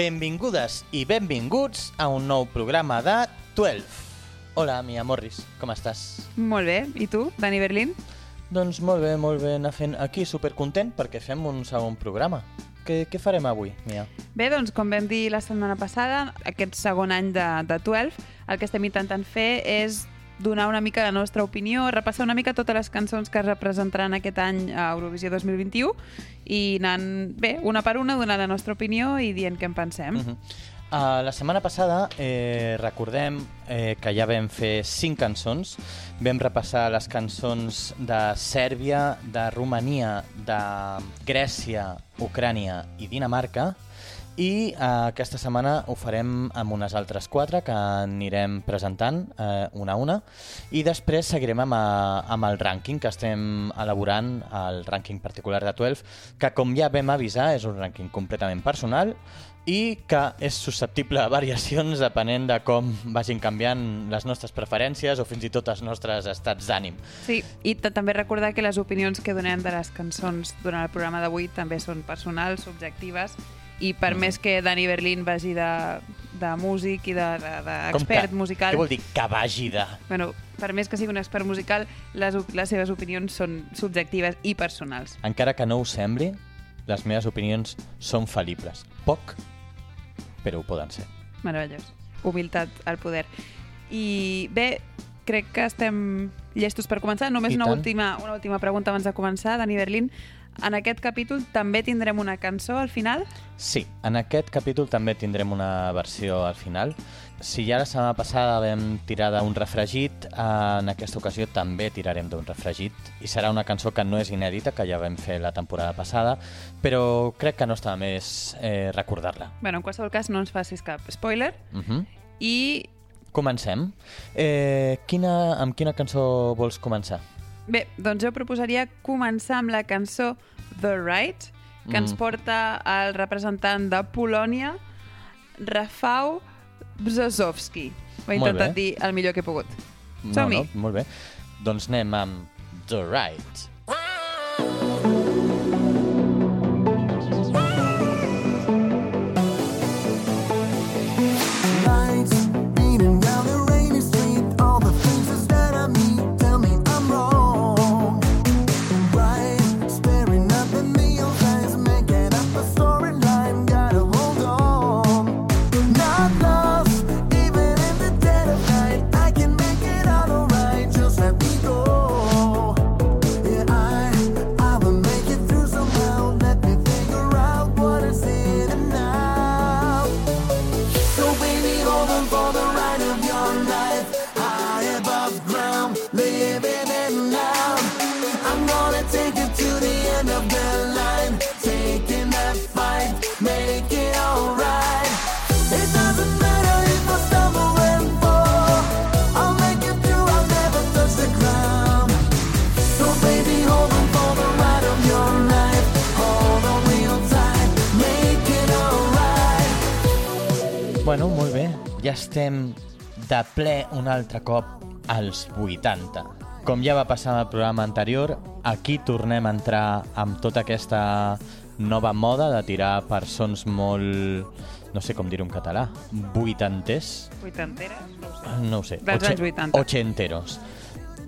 Benvingudes i benvinguts a un nou programa de 12. Hola, Mia Morris, com estàs? Molt bé. I tu, Dani Berlín? Doncs molt bé, molt bé, anar fent aquí supercontent perquè fem un segon programa. Què, què farem avui, Mia? Bé, doncs, com vam dir la setmana passada, aquest segon any de, de 12, el que estem intentant fer és donar una mica la nostra opinió, repassar una mica totes les cançons que es representaran aquest any a Eurovisió 2021 i anant, bé, una per una, donant la nostra opinió i dient què en pensem. Uh -huh. uh, la setmana passada eh, recordem eh, que ja vam fer cinc cançons. Vam repassar les cançons de Sèrbia, de Romania, de Grècia, Ucrània i Dinamarca i eh, aquesta setmana ho farem amb unes altres quatre que anirem presentant eh, una a una i després seguirem amb, a, amb el rànquing que estem elaborant, el rànquing particular de 12, que com ja vam avisar és un rànquing completament personal i que és susceptible a variacions depenent de com vagin canviant les nostres preferències o fins i tot els nostres estats d'ànim. Sí, i també recordar que les opinions que donem de les cançons durant el programa d'avui també són personals, subjectives, i per més que Dani Berlín vagi de, de músic i d'expert de, d'expert que- musical... Què vol dir que vagi de... Bueno, per més que sigui un expert musical, les, les seves opinions són subjectives i personals. Encara que no ho sembli, les meves opinions són fal·libles. Poc, però ho poden ser. Meravellós. Humilitat al poder. I bé, crec que estem llestos per començar. Només una última, una última pregunta abans de començar, Dani Berlín. En aquest capítol també tindrem una cançó al final? Sí, en aquest capítol també tindrem una versió al final. Si ja la setmana passada vam tirar d'un refregit, en aquesta ocasió també tirarem d'un refregit i serà una cançó que no és inèdita, que ja vam fer la temporada passada, però crec que no està més eh, recordar-la. Bueno, en qualsevol cas, no ens facis cap spoiler. Uh -huh. I Comencem. Eh, quina, amb quina cançó vols començar? Bé, doncs jo proposaria començar amb la cançó The Right, que ens Mm. porta el representant de Polònia, Rafał Brzozowski. Ho he Molt intentat bé. dir el millor que he pogut. No, Som-hi. no, molt bé. Doncs anem amb The Right. Lights Ja estem de ple un altre cop als 80. Com ja va passar en el programa anterior, aquí tornem a entrar amb tota aquesta nova moda de tirar per sons molt no sé com dir-ho en català, vuitanters, Vuitanteres? No ho sé. no ho sé, Dels anys 80. ochenteros.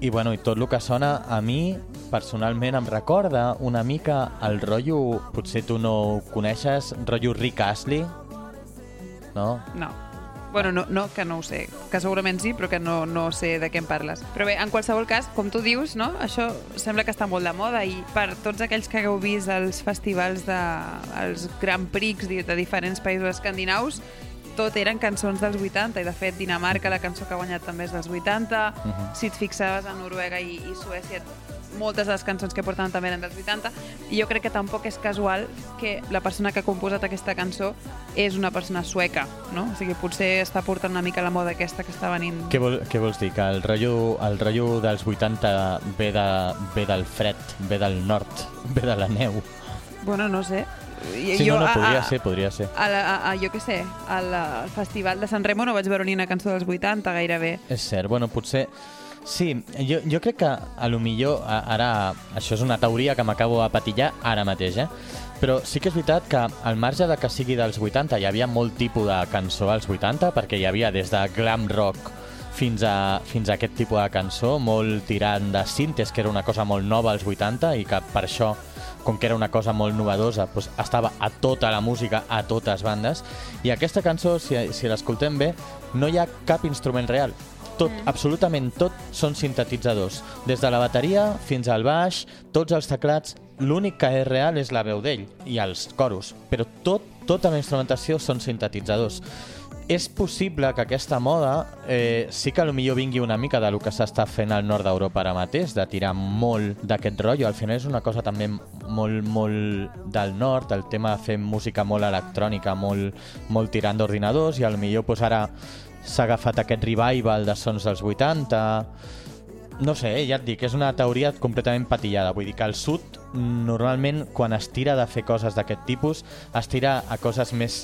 I, bueno, i tot el que sona a mi, personalment, em recorda una mica el rotllo, potser tu no ho coneixes, rotllo Rick Astley, no? No. Bueno, no, no, que no ho sé. Que segurament sí, però que no, no sé de què em parles. Però bé, en qualsevol cas, com tu dius, no? això sembla que està molt de moda i per tots aquells que hagueu vist els festivals de... els Grand Prix de, diferents països escandinaus, tot eren cançons dels 80 i de fet Dinamarca, la cançó que ha guanyat també és dels 80 Mhm. si et fixaves a Noruega i, i Suècia moltes de les cançons que porten també eren dels 80 i jo crec que tampoc és casual que la persona que ha composat aquesta cançó és una persona sueca, no? O sigui, potser està portant una mica la moda aquesta que està venint. Què, vol, què vols dir? Que el rotllo, el rotllo dels 80 ve, de, ve del fred, ve del nord, ve de la neu. Bueno, no sé. I- Sí, no, no, podria a- ser, podria ser. A la, a, a, jo què sé, al, al Festival de Sant Remo no vaig veure ni una cançó dels 80 gairebé. És cert, bueno, potser... Sí, jo, jo crec que a lo millor, a- ara, això és una teoria que m'acabo de patillar ara mateix, eh? Però sí que és veritat que al marge de que sigui dels 80 hi havia molt tipus de cançó als 80, perquè hi havia des de glam rock fins a, fins a aquest tipus de cançó, molt tirant de cintes, que era una cosa molt nova als 80 i que per això, com que era una cosa molt novedosa, doncs estava a tota la música, a totes bandes. I aquesta cançó, si, si l'escoltem bé, no hi ha cap instrument real. Tot, mm. absolutament tot, són sintetitzadors. Des de la bateria fins al baix, tots els teclats, l'únic que és real és la veu d'ell i els coros, però tot, tota la instrumentació són sintetitzadors. És possible que aquesta moda eh, sí que potser vingui una mica de lo que s'està fent al nord d'Europa ara mateix, de tirar molt d'aquest rotllo. Al final és una cosa també molt, molt del nord, el tema de fer música molt electrònica, molt, molt tirant d'ordinadors, i potser pues, ara s'ha agafat aquest revival de sons dels 80... No sé, eh, ja et dic, és una teoria completament patillada. Vull dir que al sud, normalment, quan es tira de fer coses d'aquest tipus, es tira a coses més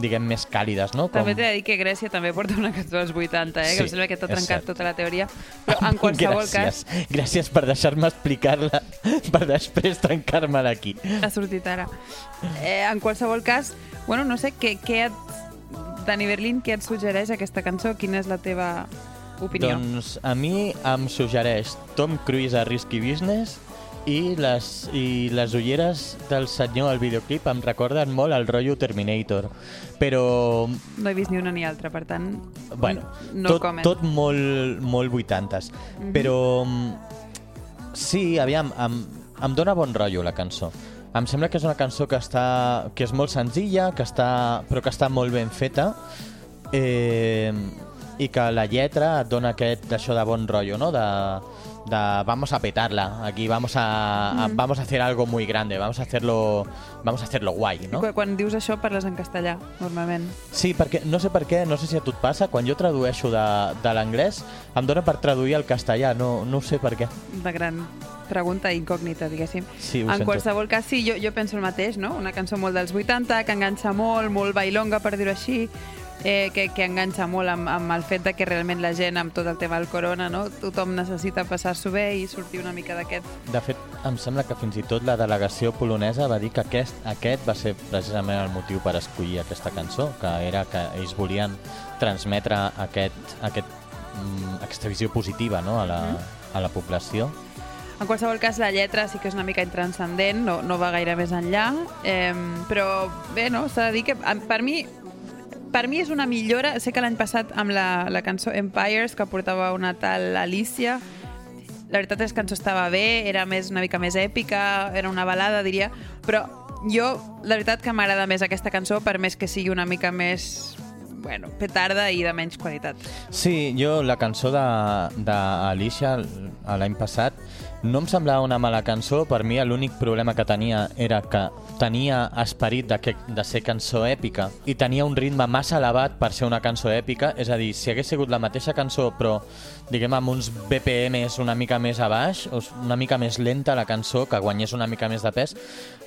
diguem, més càlides, no? També t'he de dir que Grècia també porta una cançó dels 80, eh? Sí, que em sembla que t'ha trencat tota la teoria. Però en qualsevol Gràcies. cas... Gràcies per deixar-me explicar-la, per després trencar-me d'aquí. Ha sortit ara. Eh, en qualsevol cas, bueno, no sé, què, què et... Dani Berlín, què et suggereix aquesta cançó? Quina és la teva opinió? Doncs a mi em suggereix Tom Cruise a Risky Business i les, i les ulleres del senyor al videoclip em recorden molt el rotllo Terminator. Però No he vist ni una ni altra, per tant, bueno, no tot, comment. tot molt, molt 80s. Mhm. Però mm, sí, aviam, em, em dóna bon rotllo la cançó. Em sembla que és una cançó que, està, que és molt senzilla, que està, però que està molt ben feta, eh, i que la lletra et dona aquest d'això de bon rotllo, no? De, de vamos a petarla, aquí vamos a, a- Mhm. vamos a hacer algo muy grande, vamos a hacerlo, vamos a hacerlo guay, no? Quan, quan dius això parles en castellà, normalment. Sí, perquè no sé per què, no sé si a tu et passa, quan jo tradueixo de, de l'anglès em dóna per traduir al castellà, no, no ho sé per què. De gran pregunta incògnita, diguéssim. Sí, en sento. qualsevol cas, sí, jo, jo penso el mateix, no? Una cançó molt dels 80, que enganxa molt, molt bailonga, per dir-ho així, eh, que, que enganxa molt amb, amb el fet de que realment la gent, amb tot el tema del corona, no? tothom necessita passar-s'ho bé i sortir una mica d'aquest... De fet, em sembla que fins i tot la delegació polonesa va dir que aquest, aquest va ser precisament el motiu per escollir aquesta cançó, que era que ells volien transmetre aquest, aquest, mm, aquesta visió positiva no? a, la, a la població. En qualsevol cas, la lletra sí que és una mica intranscendent, no, no va gaire més enllà, eh, però bé, no, s'ha de dir que per mi per mi és una millora, sé que l'any passat amb la, la cançó Empires, que portava una tal Alicia, la veritat és que cançó estava bé, era més una mica més èpica, era una balada, diria, però jo, la veritat que m'agrada més aquesta cançó, per més que sigui una mica més bueno, petarda i de menys qualitat. Sí, jo la cançó d'Alicia l'any passat no em semblava una mala cançó, per mi l'únic problema que tenia era que tenia esperit de, que, de ser cançó èpica i tenia un ritme massa elevat per ser una cançó èpica, és a dir, si hagués sigut la mateixa cançó però diguem amb uns BPMs una mica més a baix, una mica més lenta la cançó, que guanyés una mica més de pes,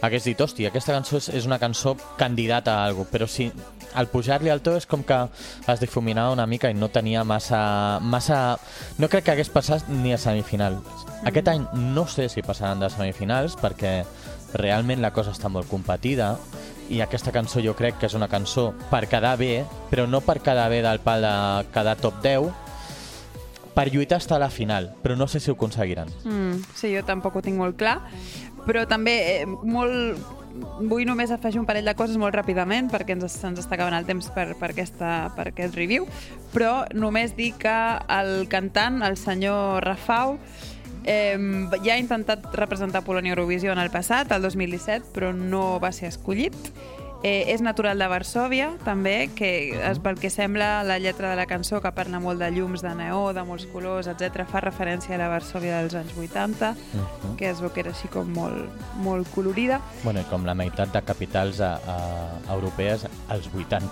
hagués dit, hosti, aquesta cançó és, és una cançó candidata a alguna però si al pujar-li al to és com que es difuminava una mica i no tenia massa... massa... No crec que hagués passat ni a semifinal. Aquest any no sé si passaran de semifinals perquè realment la cosa està molt competida i aquesta cançó jo crec que és una cançó per quedar bé, però no per quedar bé del pal de quedar top 10, per lluitar estar a la final, però no sé si ho aconseguiran. Mm, sí, jo tampoc ho tinc molt clar, però també eh, molt... Vull només afegir un parell de coses molt ràpidament perquè ens, ens està acabant el temps per, per, aquesta, per aquest review, però només dir que el cantant, el senyor Rafau, eh, ja ha intentat representar Polònia Eurovisió en el passat, el 2017, però no va ser escollit. Eh, és natural de Varsòvia, també, que és pel que sembla la lletra de la cançó, que parla molt de llums, de neó, de molts colors, etc fa referència a la Varsòvia dels anys 80, Mhm. que es veu que era així com molt, molt colorida. Bueno, com la meitat de capitals a, a, europees als 80.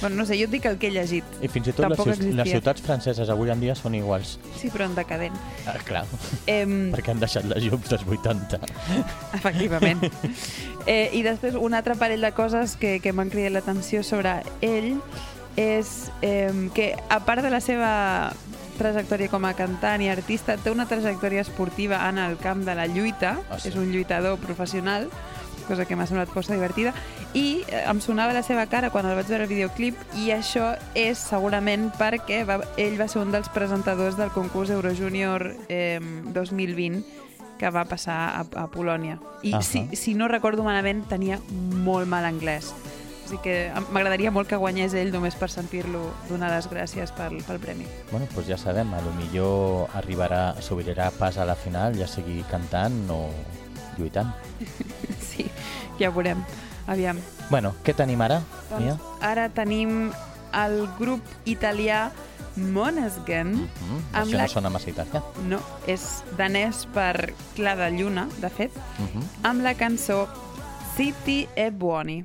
Bueno, no sé, jo et dic el que he llegit. I fins i tot les, Tampoc les existia. ciutats franceses avui en dia són iguals. Sí, però en decadent. Ah, clar, Eh, perquè han deixat les llums dels 80. Efectivament. eh, I després, un altre parell de coses que, que m'han cridat l'atenció sobre ell és eh, que, a part de la seva trajectòria com a cantant i artista, té una trajectòria esportiva en el camp de la lluita. Ah, sí? És un lluitador professional, cosa que m'ha semblat força divertida. I eh, em sonava la seva cara quan el vaig veure el videoclip i això és segurament perquè va, ell va ser un dels presentadors del concurs Eurojunior eh, 2020 que va passar a, a Polònia. I Ahà. si, si no recordo malament, tenia molt mal anglès. O sigui que m'agradaria molt que guanyés ell només per sentir-lo donar les gràcies pel, pel premi. Bueno, doncs ja sabem, a lo millor arribarà, s'obrirà pas a la final, ja sigui cantant o lluitant. Ja ho veurem. Aviam. Bueno, què tenim ara, Mia? Doncs ara tenim el grup italià Måneskin. Mm, amb això la- no sona massa italià. No, és danès per Clar de Lluna, de fet, Mm -hmm. amb la cançó City e Buoni.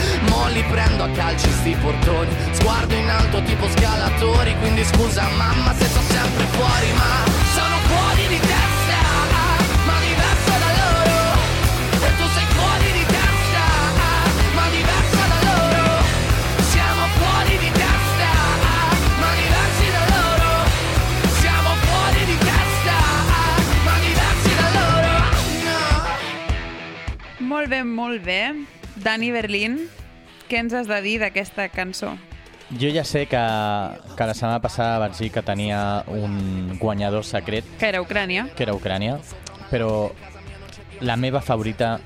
mo li prendo a calci sti portoni, sguardo in alto tipo scalatori, quindi scusa mamma se sto sempre fuori, ma sono fuori di testa, ma diverso da loro, tu sei fuori di testa, ma diverso da loro, siamo fuori di testa, ma diversi da loro, siamo fuori di testa, ma diversi da loro. Molt bé. Dani Berlín, què ens has de dir d'aquesta cançó? Jo ja sé que, que la setmana passada vaig dir que tenia un guanyador secret, Que era Ucrània. que era Ucrània, però la meva favorita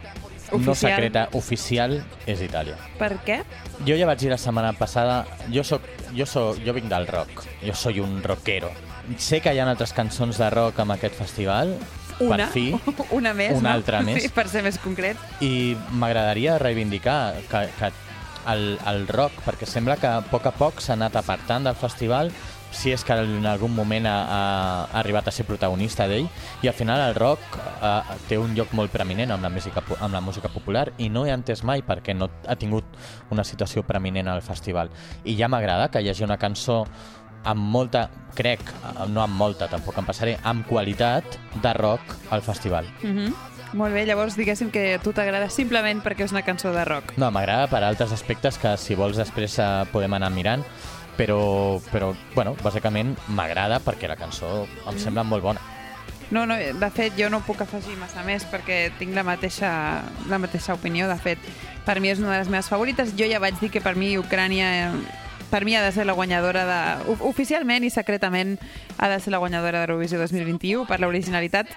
no Oficial. secreta, oficial, és Itàlia. Per què? Jo ja vaig dir la setmana passada, jo soc, jo soc, jo vinc del rock, jo soy un rockero. Sé que hi ha altres cançons de rock amb aquest festival, Una, per fi, una més, una no? altra més. Sí, per ser més concret. i m'agradaria reivindicar que, que el, el rock, perquè sembla que a poc a poc s'ha anat apartant del festival, si és que en algun moment ha, ha arribat a ser protagonista d'ell, i al final el rock eh, té un lloc molt preeminent amb la, música, amb la música popular, i no he entès mai perquè no ha tingut una situació preeminent al festival. I ja m'agrada que hi hagi una cançó amb molta, crec, eh, no amb molta, tampoc em passaré, amb qualitat de rock al festival. Mm Molt bé, llavors diguéssim que a tu t'agrada simplement perquè és una cançó de rock. No, m'agrada per altres aspectes que si vols després eh, podem anar mirant, però, però bueno, bàsicament m'agrada perquè la cançó em sembla molt bona. No, no, de fet, jo no puc afegir massa més perquè tinc la mateixa, la mateixa opinió. De fet, per mi és una de les meves favorites. Jo ja vaig dir que per mi Ucrània eh, per mi ha de ser la guanyadora de... Oficialment i secretament ha de ser la guanyadora d'Eurovisió 2021 per l'originalitat,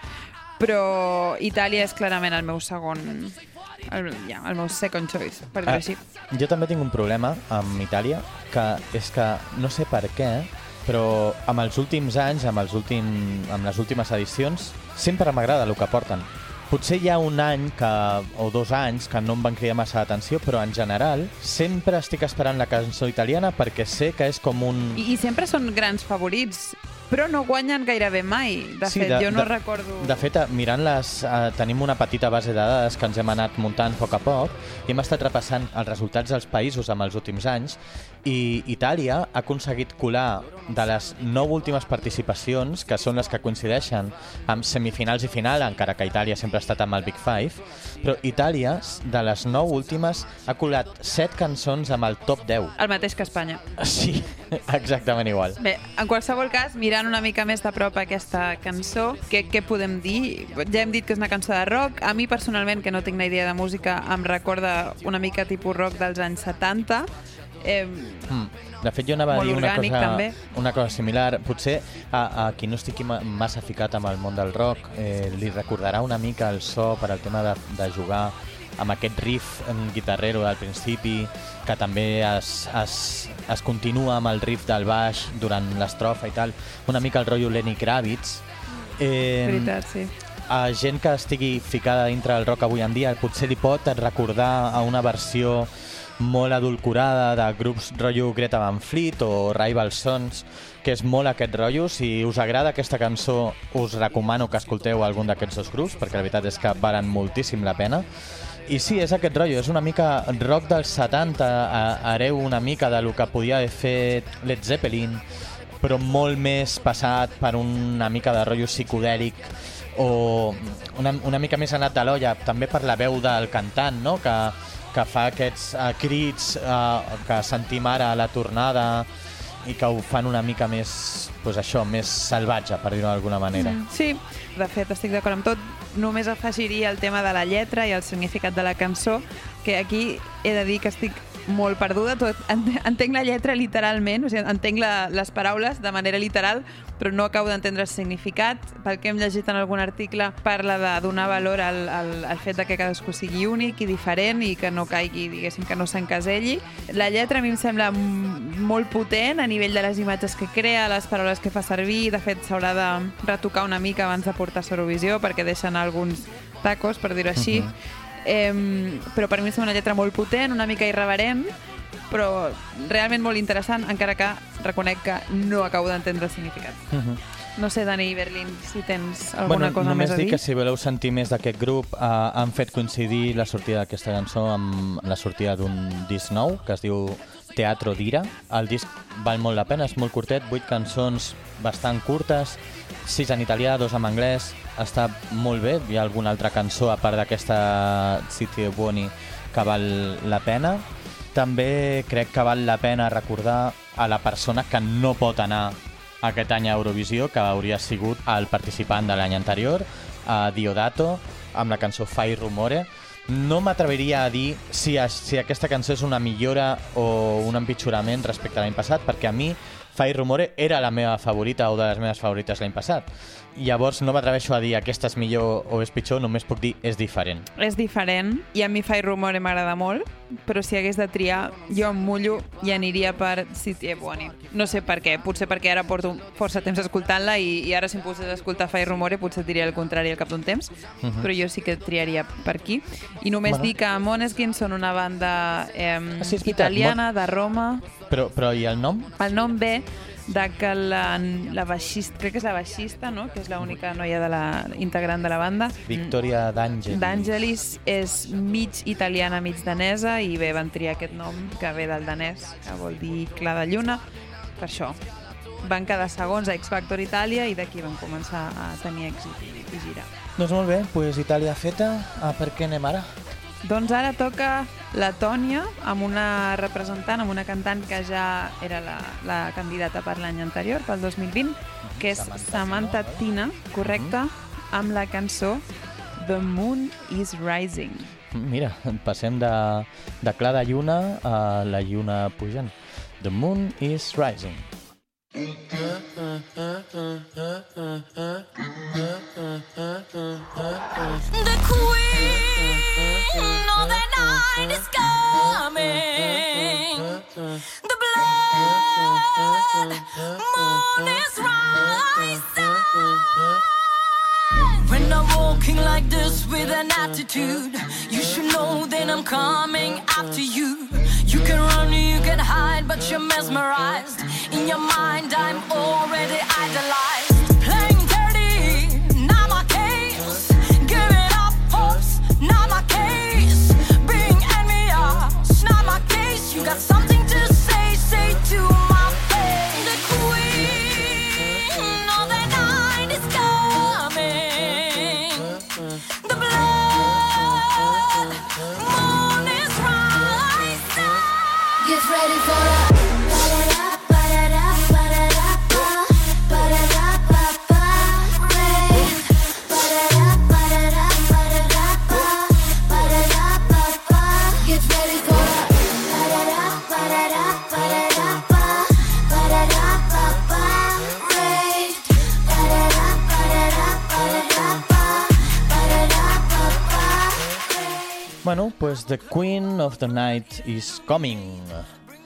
però Itàlia és clarament el meu segon... El, ja, el meu second choice, per dir-ho Ah, així. jo també tinc un problema amb Itàlia, que és que no sé per què, però amb els últims anys, amb, els últim, amb les últimes edicions, sempre m'agrada el que porten. Potser hi ha un any que, o dos anys que no em van cridar massa l'atenció, però en general sempre estic esperant la cançó italiana perquè sé que és com un... I, I sempre són grans favorits, però no guanyen gairebé mai. De fet, jo no recordo... De fet, eh, mirant-les, eh, tenim una petita base de dades que ens hem anat muntant a poc a poc i hem estat repassant els resultats dels països amb els últims anys i Itàlia ha aconseguit colar de les nou últimes participacions, que són les que coincideixen amb semifinals i final, encara que Itàlia sempre ha estat amb el Big Five, però Itàlia, de les nou últimes, ha colat set cançons amb el top 10. El mateix que Espanya. Sí, exactament igual. Bé, en qualsevol cas, mirant una mica més de prop aquesta cançó, què, què podem dir? Ja hem dit que és una cançó de rock. A mi, personalment, que no tinc ni idea de música, em recorda una mica tipus rock dels anys 70. Eh, Mm. De fet, jo anava a dir una orgànic, cosa, també. una cosa similar. Potser a, a qui no estigui ma- massa ficat amb el món del rock eh, li recordarà una mica el so per al tema de, de jugar amb aquest riff em, guitarrero del principi, que també es, es, es continua amb el riff del baix durant l'estrofa i tal. Una mica el rotllo Lenny Kravitz. Eh, veritat, sí. a gent que estigui ficada dintre del rock avui en dia potser li pot recordar a una versió molt adulcorada de grups rotllo Greta Van Fleet o Rival Sons, que és molt aquest rotllo. Si us agrada aquesta cançó, us recomano que escolteu algun d'aquests dos grups, perquè la veritat és que valen moltíssim la pena. I sí, és aquest rotllo, és una mica rock dels 70, a- hereu una mica de lo que podia haver fet Led Zeppelin, però molt més passat per una mica de rotllo psicodèlic o una, una mica més anat de l'olla, també per la veu del cantant, no? que, que fa aquests uh, crits uh, que sentim ara a la tornada i que ho fan una mica més, pues això, més salvatge, per dir-ho d'alguna manera. Mm. Sí, de fet, estic d'acord amb tot. Només afegiria el tema de la lletra i el significat de la cançó, que aquí he de dir que estic molt perduda. Tot, ent- entenc la lletra literalment, o sigui, entenc la, les paraules de manera literal, però no acabo d'entendre el significat. Pel que hem llegit en algun article, parla de donar valor al, al, al fet de que cadascú sigui únic i diferent i que no caigui, diguéssim, que no s'encaselli. La lletra a mi em sembla molt potent a nivell de les imatges que crea, les paraules que fa servir. De fet, s'haurà de retocar una mica abans de portar a Eurovisió perquè deixen alguns tacos, per dir-ho així. Eh, però per mi sembla una lletra molt potent, una mica irreverent, però realment molt interessant, encara que reconec que no acabo d'entendre el significat. Uh -huh. No sé, Dani Berlin, si tens alguna cosa només més a dir dir. que si voleu sentir més d'aquest grup eh, han fet coincidir la sortida d'aquesta cançó amb la sortida d'un disc nou que es diu Teatro d'Ira. El disc val molt la pena, és molt curtet, 8 cançons bastant curtes, 6 en italià, 2 en anglès, està molt bé. Hi ha alguna altra cançó a part d'aquesta City Buoni que val la pena. També crec que val la pena recordar a la persona que no pot anar aquest any a Eurovisió, que hauria sigut el participant de l'any anterior, a Diodato, amb la cançó Fai Rumore. No m'atreviria a dir si, si aquesta cançó és una millora o un empitjorament respecte a l'any passat, perquè a mi Fai Rumore era la meva favorita o de les meves favorites l'any passat. Llavors no m'atreveixo a dir aquesta és millor o és pitjor, només puc dir és diferent. És diferent i a mi Fai Rumore m'agrada molt, però si hagués de triar, jo em mullo i aniria per City Buoni. No sé per què, potser perquè ara porto força temps escoltant-la i, i ara si em posés a escoltar Fai Rumore potser diria el contrari al cap d'un temps, però jo sí que triaria per aquí. I només Bueno. dir que Måneskin són una banda eh, Ah, sí, veritat, italiana de Roma. Però, però i el nom? El nom ve de que la, la baixista, crec que és la baixista, no? que és l'única noia de la, integrant de la banda, Victoria d'Àngel. D'Angelis és mig italiana, mig danesa i bé, van triar aquest nom que ve del danès, que vol dir clar de lluna, per això. Van quedar segons a X Factor Itàlia i d'aquí van començar a tenir èxit i, girar. Doncs molt bé, pues Itàlia feta, a per què anem ara? Doncs ara toca la Tònia amb una representant, amb una cantant que ja era la, la candidata per l'any anterior, pel 2020, que és Samantha Samantha Tina, correcte, amb la cançó The Moon is Rising. Mira, passem de, de clar de lluna a la lluna pujant. The moon is rising. The coming after you. You can run, you can hide, but you're mesmerized. In your mind, I'm already idolized. Bueno, pues The Queen of the Night is coming.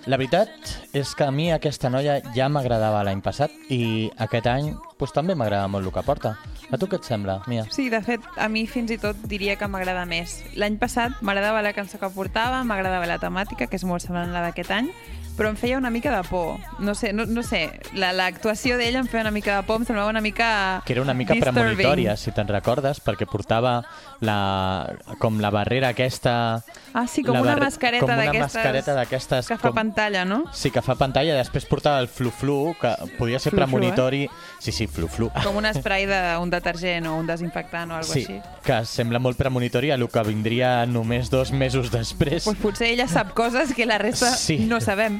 La veritat és que a mi aquesta noia ja m'agradava l'any passat i aquest any pues, també m'agrada molt el que porta. A tu què et sembla, Mia? Sí, de fet, a mi fins i tot diria que m'agrada més. L'any passat m'agradava la cançó que portava, m'agradava la temàtica, que és molt semblant a la d'aquest any, però em feia una mica de por. No sé, no, no sé la- l'actuació d'ella em feia una mica de por, em semblava una mica Que era una mica disturbing. premonitòria, si te'n recordes, perquè portava la, com la barrera aquesta... Ah, sí, com una mascareta com una d'aquestes mascareta d'aquestes Que fa com- pantalla, no? Sí, que fa pantalla, després portava el flu-flu, que podia ser Flu-flu, premonitori... Sí, sí, flu-flu. Com un spray d'un detergent o un desinfectant o alguna Sí, així. que sembla molt premonitori a el que vindria només dos mesos després. Pues potser ella sap coses que la resta Sí. no sabem.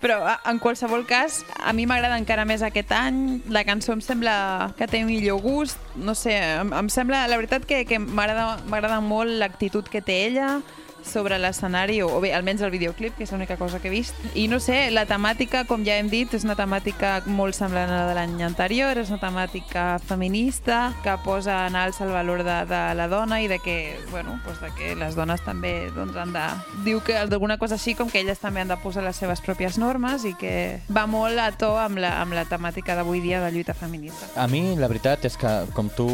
Però a- en qualsevol cas, a mi m'agrada encara més aquest any. La cançó em sembla que té millor gust. No sé, em, em sembla... La veritat que, que m'agrada molt l'actitud que té ella sobre l'escenari, o, bé, almenys el videoclip, que és l'única cosa que he vist. I no sé, la temàtica, com ja hem dit, és una temàtica molt semblant a la de l'any anterior, és una temàtica feminista que posa en alça el valor de, de la dona i de que, bueno, doncs de que les dones també doncs, han de... Diu que d'alguna cosa així com que elles també han de posar les seves pròpies normes i que va molt a to amb la, amb la temàtica d'avui dia de lluita feminista. A mi la veritat és que, com tu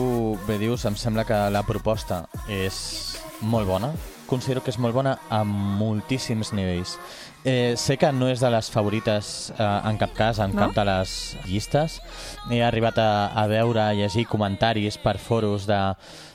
bé dius, em sembla que la proposta és molt bona. Considero que és molt bona a moltíssims nivells. Eh, sé que no és de les favorites eh, en cap cas, en No? cap de les llistes. He arribat a, a veure, a llegir comentaris per foros de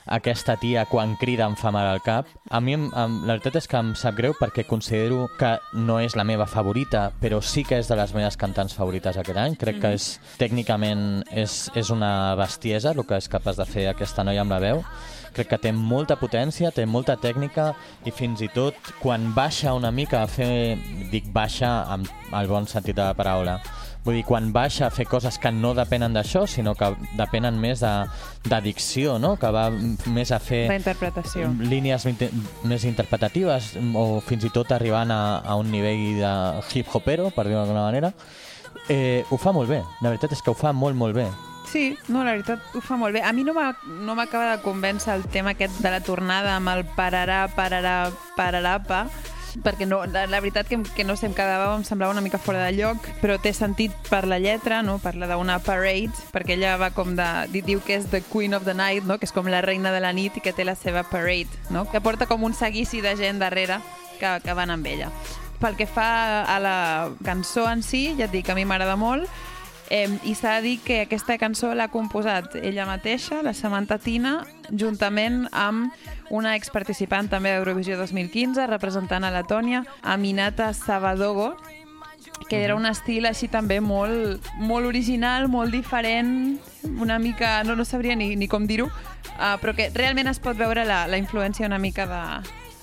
aquesta tia quan crida em fa mal al cap. A mi em, em, la veritat és que em sap greu perquè considero que no és la meva favorita, però sí que és de les meves cantants favorites aquest any. Crec que és tècnicament és, és una bestiesa el que és capaç de fer aquesta noia amb la veu. Crec que té molta potència, té molta tècnica i fins i tot quan baixa una mica a fer, dic baixa amb el bon sentit de la paraula, Vull dir, quan baixa a fer coses que no depenen d'això, sinó que depenen més de- d'addicció, no? que va més a fer La interpretació. línies més interpretatives o fins i tot arribant a, a un nivell de hip-hopero, per dir-ho d'alguna manera, eh, ho fa molt bé. La veritat és que ho fa molt, molt bé. Sí, no, la veritat ho fa molt bé. A mi no m'ha- no m'acaba de convèncer el tema aquest de la tornada amb el pararà, pararà, pararapa, perquè no, la, la veritat que, que no sé, em quedava, em semblava una mica fora de lloc, però té sentit per la lletra, no? parla d'una parade, perquè ella va com de... di- Diu que és the queen of the night, no? que és com la reina de la nit i que té la seva parade, no? que porta com un seguici de gent darrere que, que van amb ella. Pel que fa a la cançó en si, ja et dic, a mi m'agrada molt, Eh, I s'ha de dir que aquesta cançó l'ha composat ella mateixa, la Samantha Tina, juntament amb una exparticipant també d'Eurovisió 2015, representant a Letònia, Aminata Savadogo, que era un estil així també molt, molt original, molt diferent, una mica, no, no sabria ni, ni com dir-ho, uh, però que realment es pot veure la, la influència una mica de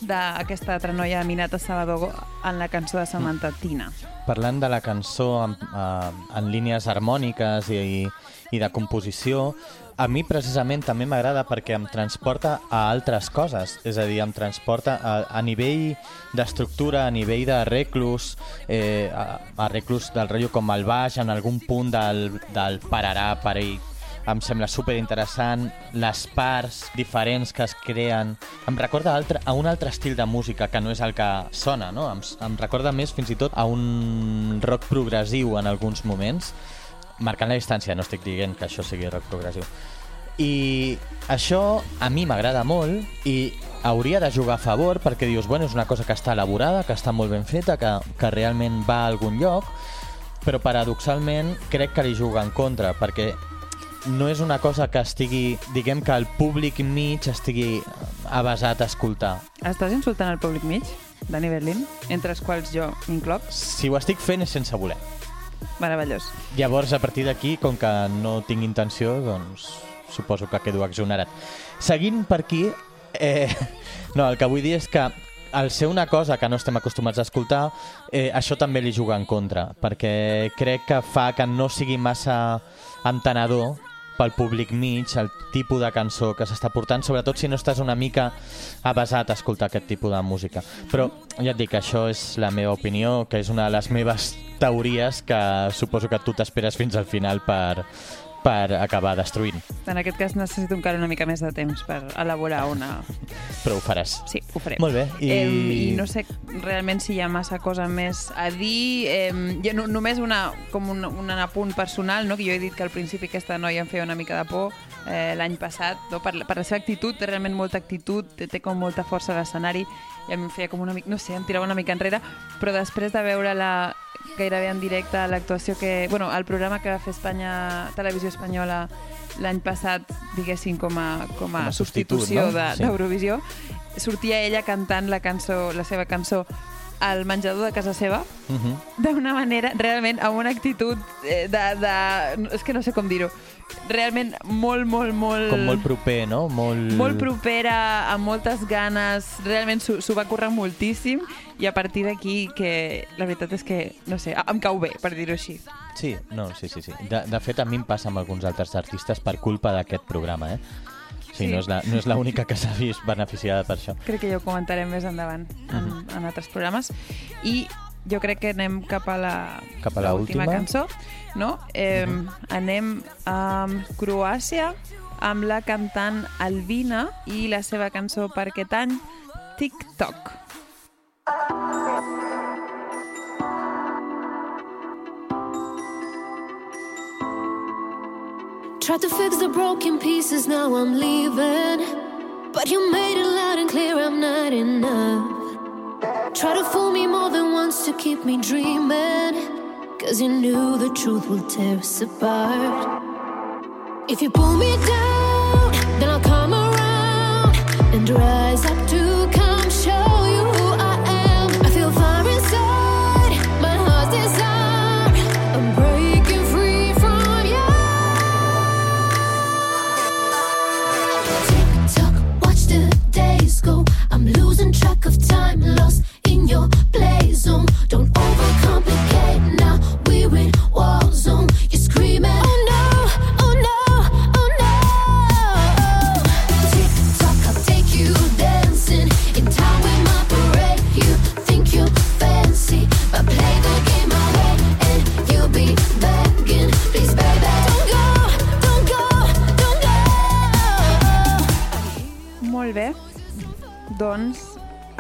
d'aquesta altra noia, Aminata Savadogo, en la cançó de Samantha Tina. Parlant de la cançó en, eh, en línies harmòniques i, i, i de composició, a mi precisament també m'agrada perquè em transporta a altres coses, és a dir, em transporta a, a nivell d'estructura, a nivell d'arreglos, eh, a- arreglos del rotllo com el baix, en algun punt del, del pararà, parell, em sembla super interessant les parts diferents que es creen. Em recorda altre, a un altre estil de música que no és el que sona no? em, em recorda més fins i tot a un rock progressiu en alguns moments. Marcant la distància, no estic dient que això sigui rock progressiu. I això a mi m'agrada molt i hauria de jugar a favor perquè dius, bueno, és una cosa que està elaborada, que està molt ben feta, que, que realment va a algun lloc, però paradoxalment crec que li juga en contra, perquè no és una cosa que estigui, diguem que el públic mig estigui avasat a escoltar. Estàs insultant el públic mig, Dani Berlín, entre els quals jo m'incloc? Si ho estic fent és sense voler. Meravellós. Llavors, a partir d'aquí, com que no tinc intenció, doncs suposo que quedo exonerat. Seguint per aquí, eh, no, el que vull dir és que al ser una cosa que no estem acostumats a escoltar, eh, això també li juga en contra, perquè crec que fa que no sigui massa entenedor pel públic mig, el tipus de cançó que s'està portant, sobretot si no estàs una mica avasat a escoltar aquest tipus de música. Però ja et dic, això és la meva opinió, que és una de les meves teories que suposo que tu t'esperes fins al final per, per acabar destruint. En aquest cas necessito encara una mica més de temps per elaborar una... Però ho faràs. Sí, ho faré. Molt bé. I... Eh, I no sé realment si hi ha massa cosa més a dir. Eh, ja, no, només una, com un, un apunt personal, no? que jo he dit que al principi aquesta noia em feia una mica de por eh, l'any passat, no? per, la- per la seva actitud, té realment molta actitud, té, té com molta força a l'escenari, i a mi em feia com una mica, no sé, em tirava una mica enrere, però després de veure-la gairebé en directe a l'actuació que... Bueno, el programa que va fer Espanya, Televisió Espanyola l'any passat, diguéssim, com a, com a, Com a substitució no? de- Sí. d'Eurovisió, sortia ella cantant la cançó, la seva cançó al menjador de casa seva, Uh -huh. d'una manera, realment, amb una actitud eh, de, de... És que no sé com dir-ho. Realment molt, molt, molt... Com molt proper, no? Molt... molt propera, amb moltes ganes, realment s'ho va currar moltíssim i a partir d'aquí que la veritat és que, no sé, em cau bé, per dir-ho així. Sí, no, sí, sí, sí. De, de fet, a mi em passa amb alguns altres artistes per culpa d'aquest programa, eh? Sí, Sí. no és la- no és l'única que s'ha vist beneficiada per això. Crec que ja ho comentarem més endavant en, en altres programes. I jo crec que anem cap a la, Cap a la última última. cançó. No? Eh, Anem a Croàcia amb la cantant Albina i la seva cançó per aquest any, TikTok. Tried to fix the broken pieces, now I'm leaving. But you made it loud and clear I'm not enough. Try to fool me more than once to keep me dreaming. Cause you knew the truth will tear us apart. If you pull me down, then I'll come around and rise up to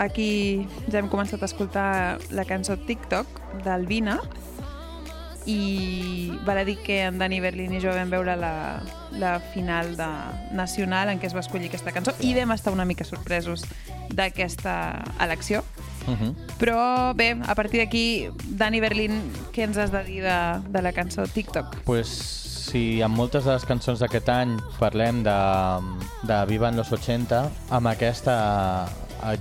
aquí ja hem començat a escoltar la cançó TikTok d'Albina i val a dir que en Dani Berlin i jo vam veure la, la final de nacional en què es va escollir aquesta cançó i vam estar una mica sorpresos d'aquesta elecció. Uh -huh. Però bé, a partir d'aquí, Dani Berlin, què ens has de dir de, de la cançó TikTok? Pues si amb moltes de les cançons d'aquest any parlem de, de Viva en los 80, amb aquesta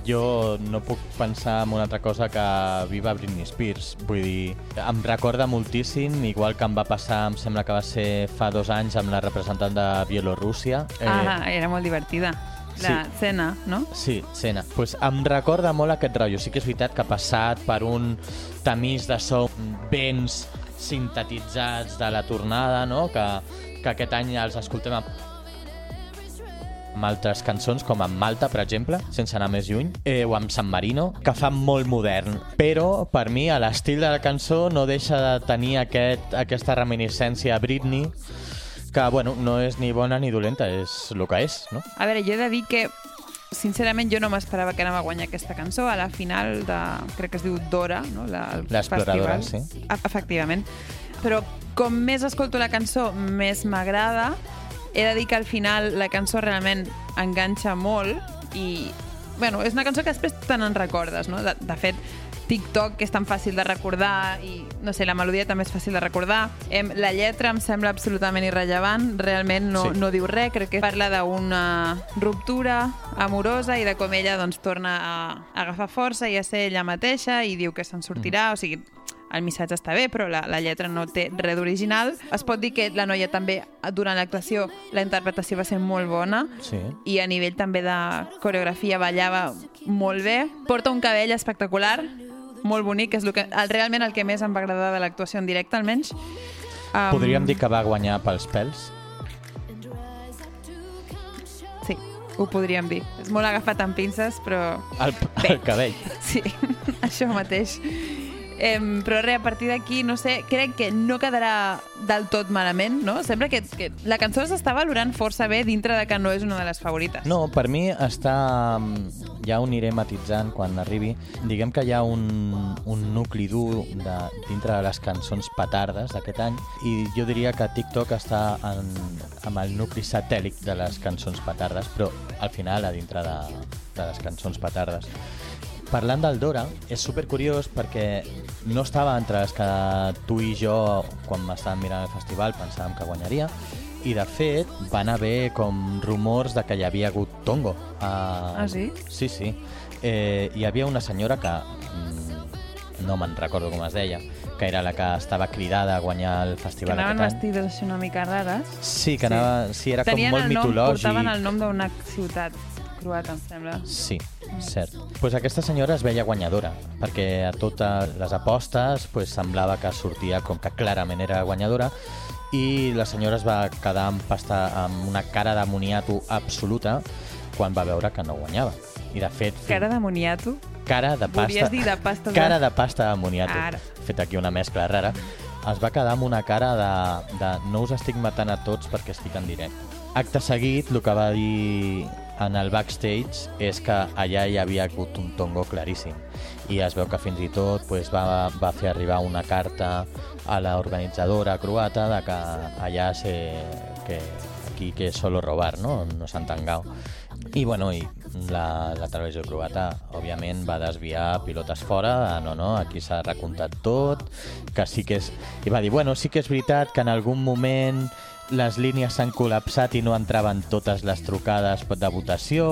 jo no puc pensar en una altra cosa que Viva Britney Spears. Vull dir, em recorda moltíssim, igual que em va passar, em sembla que va ser fa dos anys amb la representant de Bielorússia. Eh... Ah, era molt divertida. La sí. cena, no? Sí, Sena. Pues em recorda molt aquest rotllo. Sí que és veritat que ha passat per un tamís de so vents sintetitzats de la tornada, no? que, que aquest any els escoltem amb amb altres cançons, com amb Malta, per exemple, sense anar més lluny, eh, o amb San Marino, que fa molt modern. Però, per mi, a l'estil de la cançó no deixa de tenir aquest, aquesta reminiscència a Britney, que, bueno, no és ni bona ni dolenta, és el que és, no? A veure, jo he de dir que sincerament jo no m'esperava que anava a guanyar aquesta cançó a la final de, crec que es diu Dora, no? L'exploradora, sí. E- Efectivament. Però com més escolto la cançó, més m'agrada He de dir que al final la cançó realment enganxa molt i, bueno, és una cançó que després te n'en recordes, no? De, de fet, TikTok, que és tan fàcil de recordar i, no sé, la melodia també és fàcil de recordar. Em, la lletra em sembla absolutament irrellevant, realment no, Sí. no diu res, crec que parla d'una ruptura amorosa i de com ella doncs, torna a agafar força i a ser ella mateixa i diu que se'n sortirà, o sigui, el missatge està bé, però la, la lletra no té res d'original. Es pot dir que la noia també, durant l'actuació, la interpretació va ser molt bona Sí. i a nivell també de coreografia ballava molt bé. Porta un cabell espectacular, molt bonic, que és el que, el, realment el que més em va agradar de l'actuació en directe, almenys. Um, Podríem dir que va guanyar pels pèls? Sí, ho podríem dir. És molt agafat amb pinces, però El, Bé. el cabell. sí, això mateix. Em, però res, a partir d'aquí, no sé, crec que no quedarà del tot malament, no? Sembla que, que la cançó s'està valorant força bé dintre de que no és una de les favorites. No, per mi està... mm, Ja ho aniré matitzant quan arribi. Diguem que hi ha un, un nucli dur de, dintre de les cançons petardes d'aquest any i jo diria que TikTok està en, amb el nucli satèl·lic de les cançons petardes, però al final a dintre de, de les cançons petardes. Parlant del Dora, és super curiós perquè no estava entre les que tu i jo, quan estàvem mirant el festival, pensàvem que guanyaria, i de fet van haver com rumors de que hi havia hagut tongo. Uh, Ah, sí? Sí, sí. Eh, hi havia una senyora que, mm, no me'n recordo com es deia, que era la que estava cridada a guanyar el que festival anaven aquest any. vestides així una mica rares. Sí, que Sí. anava, sí, era Tenien com molt el nom, mitològic. portaven el nom d'una ciutat croata, em sembla. Sí, cert. Pues aquesta senyora es veia guanyadora, perquè a totes les apostes pues, semblava que sortia com que clarament era guanyadora i la senyora es va quedar amb, pasta, amb una cara de moniato absoluta quan va veure que no guanyava. I de fet... Cara de moniato. cara de pasta... Volies dir de pasta de- Cara de pasta de moniato. Ara. Fet aquí una mescla rara. Es va quedar amb una cara de, de no us estic matant a tots perquè estic en directe. Acte seguit, el que va dir en el backstage és que allà hi havia hagut un tongo claríssim i es veu que fins i tot pues, va, va fer arribar una carta a l'organitzadora croata de que allà se, que aquí que solo robar, no? No s'han tangat. I, bueno, i la, la televisió croata, òbviament, va desviar pilotes fora, no, no, aquí s'ha recomptat tot, que sí que és... I va dir, bueno, sí que és veritat que en algun moment les línies s'han col·lapsat i no entraven totes les trucades de votació,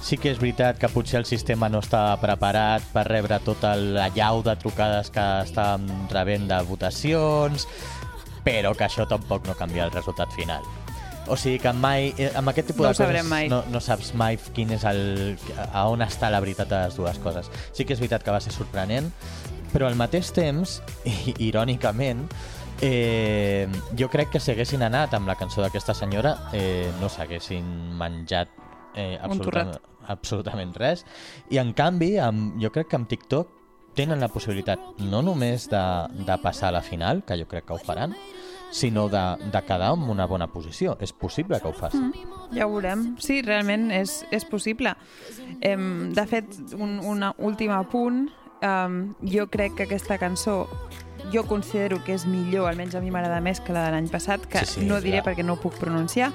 sí que és veritat que potser el sistema no estava preparat per rebre tota la llau de trucades que estàvem rebent de votacions, però que això tampoc no canvia el resultat final. O sigui que mai, eh, amb aquest tipus No de coses mai. No, no saps mai quin és el, a on està la veritat de les dues coses. Sí que és veritat que va ser sorprenent, però al mateix temps, i, irònicament, eh, jo crec que si haguessin anat amb la cançó d'aquesta senyora eh, no s'haguessin menjat eh, absolutament, absolutament res. I en canvi, amb, jo crec que amb TikTok tenen la possibilitat no només de, de passar a la final, que jo crec que ho faran, sinó de, de quedar en una bona posició. És possible que ho facin. Mm. Ja ho veurem. Sí, realment és, és possible. Em, de fet, un, un últim apunt. Um, jo crec que aquesta cançó jo considero que és millor, almenys a mi m'agrada més que la de l'any passat, que Sí, sí, no diré clar. perquè no ho puc pronunciar,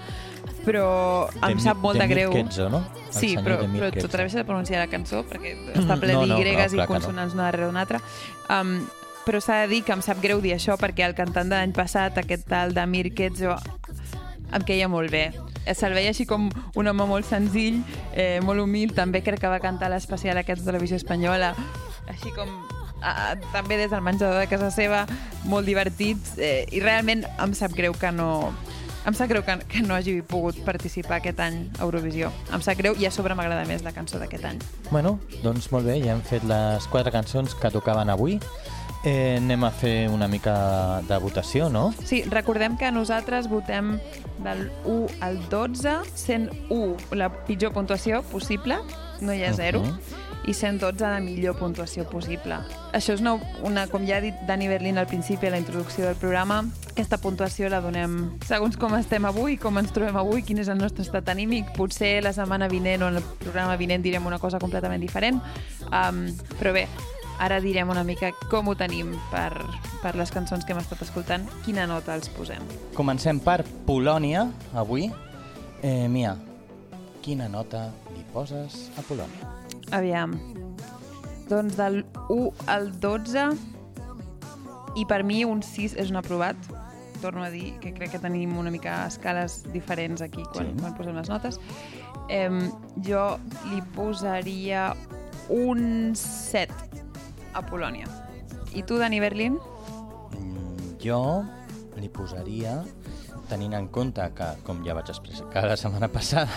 però em De sap Mi- molt de, de greu. Mirkezzo, no? El Sí, però, però t'atreveixes a pronunciar la cançó perquè està ple No, no, no, d'Y clar i que no. consonants una darrere una altra. Um, però s'ha de dir que em sap greu dir això perquè el cantant de l'any passat, aquest tal de Mirkezzo, em queia molt bé. Se'l veia així com un home molt senzill, eh, molt humil, també crec que va cantar l'especial aquest de televisió espanyola, així com també des del menjador de casa seva, molt divertits, eh, i realment em sap greu que no, em sap greu que, que no hagi pogut participar aquest any a Eurovisió. Em sap greu i a sobre m'agrada més la cançó d'aquest any. Bueno, doncs molt bé, ja hem fet les quatre cançons que tocaven avui. Eh, anem a fer una mica de votació, no? Sí, recordem que nosaltres votem del 1 al 12, sent 1 la pitjor puntuació possible, no hi ha 0, Mhm. I 112 la millor puntuació possible. Això és una, una com ja ha dit Dani Berlin al principi a la introducció del programa, aquesta puntuació la donem segons com estem avui, com ens trobem avui, quin és el nostre estat anímic. Potser la setmana vinent o en el programa vinent direm una cosa completament diferent. Um, però bé, ara direm una mica com ho tenim per, per les cançons que hem estat escoltant. Quina nota els posem? Comencem per Polònia, avui. Eh, Mia, quina nota li poses a Polònia? Aviam. Doncs del 1 al 12 i per mi un 6 és un aprovat. Torno a dir que crec que tenim una mica escales diferents aquí quan, Sí. quan posem les notes. Em, jo li posaria un 7 a Polònia. I tu, Dani Berlin? Mm, Jo li posaria, tenint en compte que, com ja vaig explicar la setmana passada,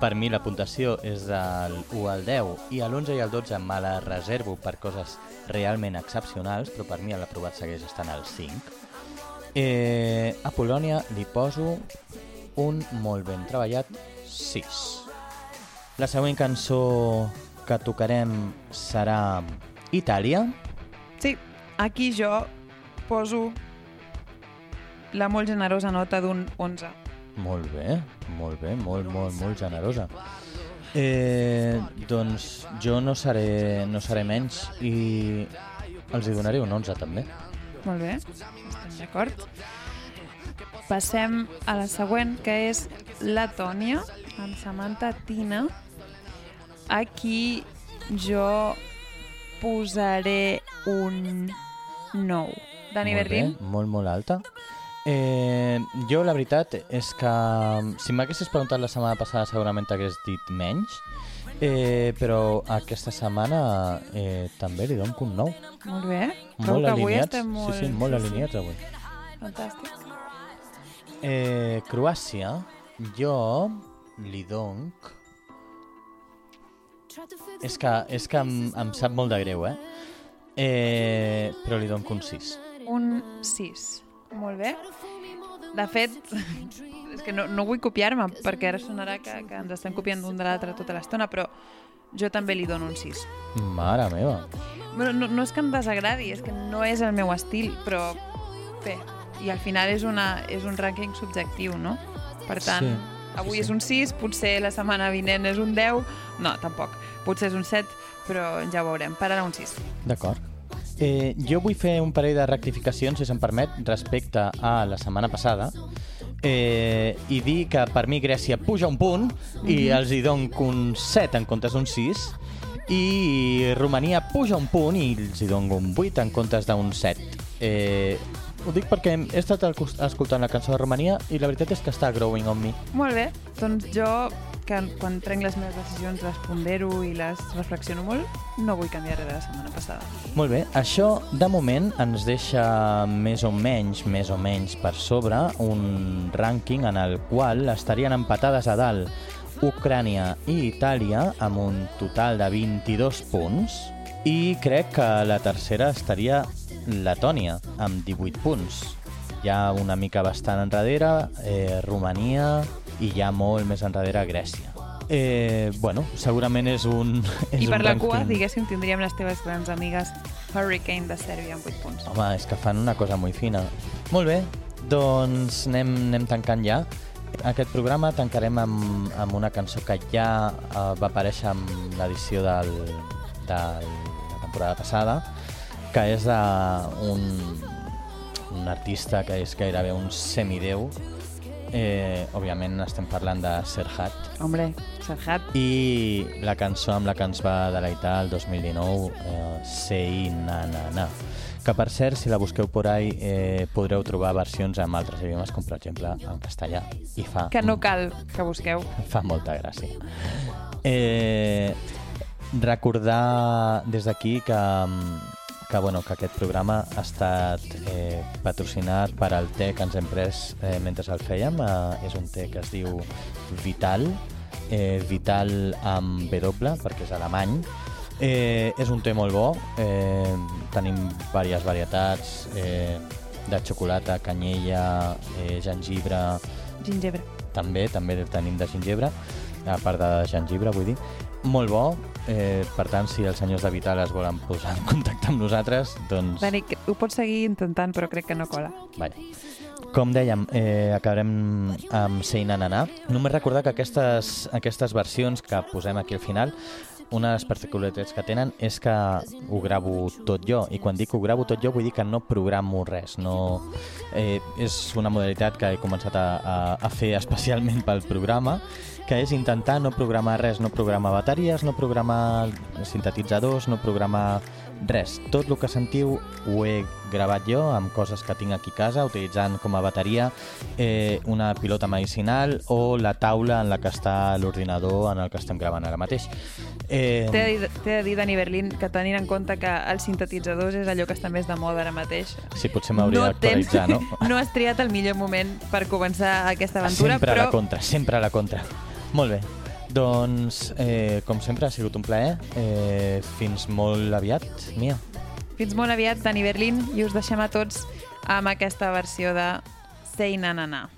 per mi la puntuació és del 1 al 10 i a l'11 i al 12 me la reservo per coses realment excepcionals, però per mi l'aprovat segueix estant al 5. Eh, a Polònia li poso un molt ben treballat 6. La següent cançó que tocarem serà Itàlia. Sí, aquí jo poso la molt generosa nota d'un 11. Molt bé, molt bé, molt, molt, molt generosa. Eh, doncs jo no seré, no seré menys i els hi donaré un 11 també. Molt bé, estem d'acord. Passem a la següent, que és Letònia, amb Samantha Tina. Aquí jo posaré un 9. Dani molt Berlin? Bé, molt, molt alta. Eh, jo la veritat és que si m'haguessis preguntat la setmana passada segurament t'hagués dit menys, eh, però aquesta setmana eh, també li dono un 9. Molt bé. Molt avui alineats, molt... sí, sí, molt alineats avui. Fantàstic. Eh, Croàcia, jo li donc... És que, és que em, em sap molt de greu, eh? eh però li dono un 6. Un 6. Molt bé. De fet, és que no, no vull copiar-me, perquè ara sonarà que, que ens estem copiant d'un de l'altre tota l'estona, però jo també li dono un 6. Mare meva. Bueno, no, no és que em desagradi, és que no és el meu estil, però bé, i al final és, una, és un rànquing subjectiu, no? Per tant, Sí, avui sí, és sí. un 6, potser la setmana vinent és un 10, no, tampoc, potser és un 7, però ja ho veurem, per ara un 6. D'acord. Eh, jo vull fer un parell de rectificacions, si se'm permet, respecte a la setmana passada eh, i dir que per mi Grècia puja un punt i els hi dono un 7 en comptes d'un 6 i Romania puja un punt i els hi dono un 8 en comptes d'un 7. Eh, ho dic perquè he estat escoltant la cançó de Romania i la veritat és que està growing on me. Molt bé, doncs jo, que quan prenc les meves decisions les pondero i les reflexiono molt, no vull canviar res de la setmana passada. Molt bé, això de moment ens deixa més o menys, més o menys per sobre, un rànquing en el qual estarien empatades a dalt Ucrània i Itàlia amb un total de 22 punts i crec que la tercera estaria Letònia amb 18 punts. Hi ha una mica bastant enrere, eh, Romania i ja molt més enrere Grècia. Eh, bueno, segurament és un... És I per un la cua, rànquing- diguéssim, tindríem les teves grans amigues Hurricane de Sèrbia amb 8 punts. Home, és que fan una cosa molt fina. Molt bé, doncs anem, anem tancant ja. Aquest programa tancarem amb, amb una cançó que ja uh, va aparèixer en l'edició de la temporada passada, que és d'un un artista que és gairebé un semideu. Eh, òbviament estem parlant de Serhat, Hombre, Serhat, i la cançó amb la que ens va deleitar el 2019, eh, Sei na na na. Que per cert, si la busqueu por ahí, eh, podreu trobar versions en altres idiomes, com per exemple en castellà. I fa, que no cal que busqueu. fa molta gràcia. Eh, recordar des d'aquí que, que, bueno, que aquest programa ha estat eh, patrocinat per al té que ens hem pres eh, mentre el fèiem. Eh, és un té que es diu Vital, eh, Vital amb W, perquè és alemany. Eh, és un té molt bo, eh, tenim diverses varietats eh, de xocolata, canyella, eh, gengibre, Gingebre. també, també tenim de gingebre, a part de gengibre, vull dir. Molt bo, eh, per tant, si els senyors de Vital es volen posar en contacte amb nosaltres, doncs... Dani, ho pots seguir intentant, però crec que no cola. Vaja. Com dèiem, eh, acabarem amb Sei Na Na Na. Només recordar que aquestes, aquestes versions que posem aquí al final una de les particularitats que tenen és que ho gravo tot jo, i quan dic ho gravo tot jo vull dir que no programo res, no... Eh, és una modalitat que he començat a, a, a fer especialment pel programa, que és intentar no programar res, no programar bateries, no programar sintetitzadors, no programar res. Tot el que sentiu ho he gravat jo amb coses que tinc aquí a casa, utilitzant com a bateria eh, una pilota medicinal o la taula en la que està l'ordinador en el que estem gravant ara mateix. Eh, T'he de, dir- t'he de dir, Dani Berlín, que tenint en compte que els sintetitzadors és allò que està més de moda ara mateix, sí, potser m'hauria tens- d'actualitzar, no? no has triat el millor moment per començar aquesta aventura, sempre a però la contra, sempre a la contra. Molt bé. Doncs, eh, com sempre, ha sigut un plaer. Eh, fins molt aviat, Mia. fins molt aviat, Dani Berlín, i us deixem a tots amb aquesta versió de Say Na Na Na.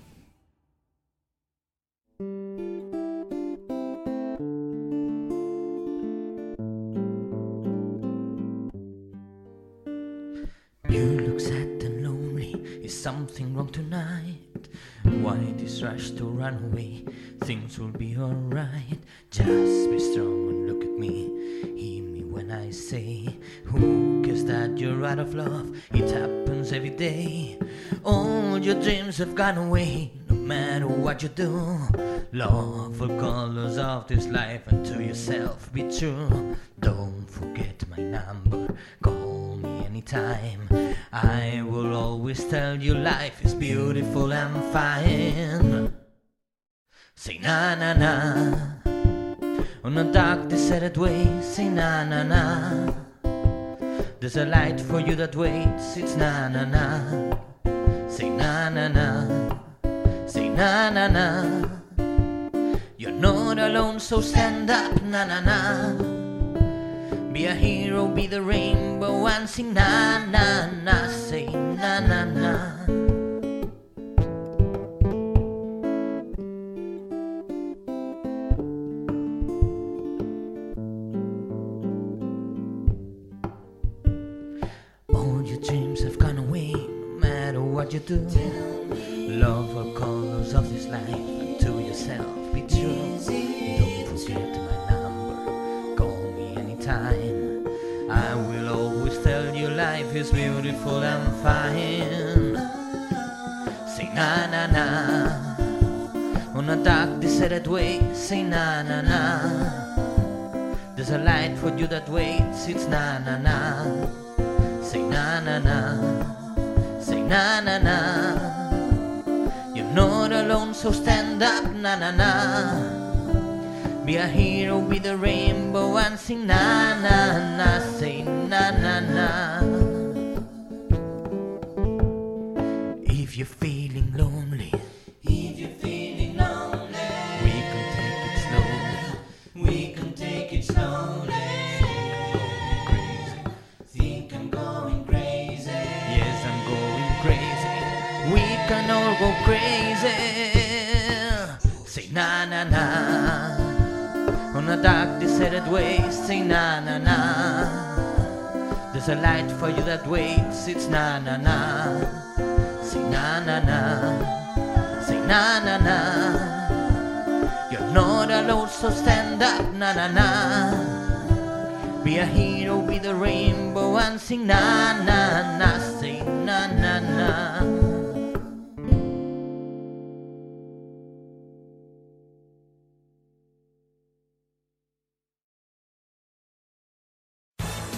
You look sad and lonely. Is something wrong tonight? Why this rush to run away? Things will be alright. Just be strong and look at me. Hear me when I say, Who cares that you're out of love? It happens every day. All your dreams have gone away. No matter what you do, love the colors of this life and to yourself be true. Don't forget my number. Call me anytime. I will always tell you life is beautiful and fine. Say na na na. On a dark, deserted way, say na na na. There's a light for you that waits, it's na na na. Say na na na. Say na na na. You're not alone, so stand up, na na na. Be a hero, be the rainbow, and sing na na na. Say na na na. All your dreams have gone away, no matter what you do. Love all colors of this life, to yourself be true. Beautiful and fine. Say na na na, on a dark, deserted way. Say na na na. There's a light for you that waits. It's na na na. Say na na na. Say na na na. You're not alone, so stand up, na na na. Be a hero, be the rainbow, and sing na na na. Say na na na. If you're feeling lonely, if you're feeling lonely, we can take it slowly. We can take it slowly. Think I'm going crazy. Yes, I'm going crazy. We can all go crazy. Say na na na. On a dark, deserted way, say na na na. There's a light for you that waits, it's na na na. Na na na. Say na na na. You're not alone, so stand up, na na na. Be a hero, be the rainbow, and sing na na na. Say na na na.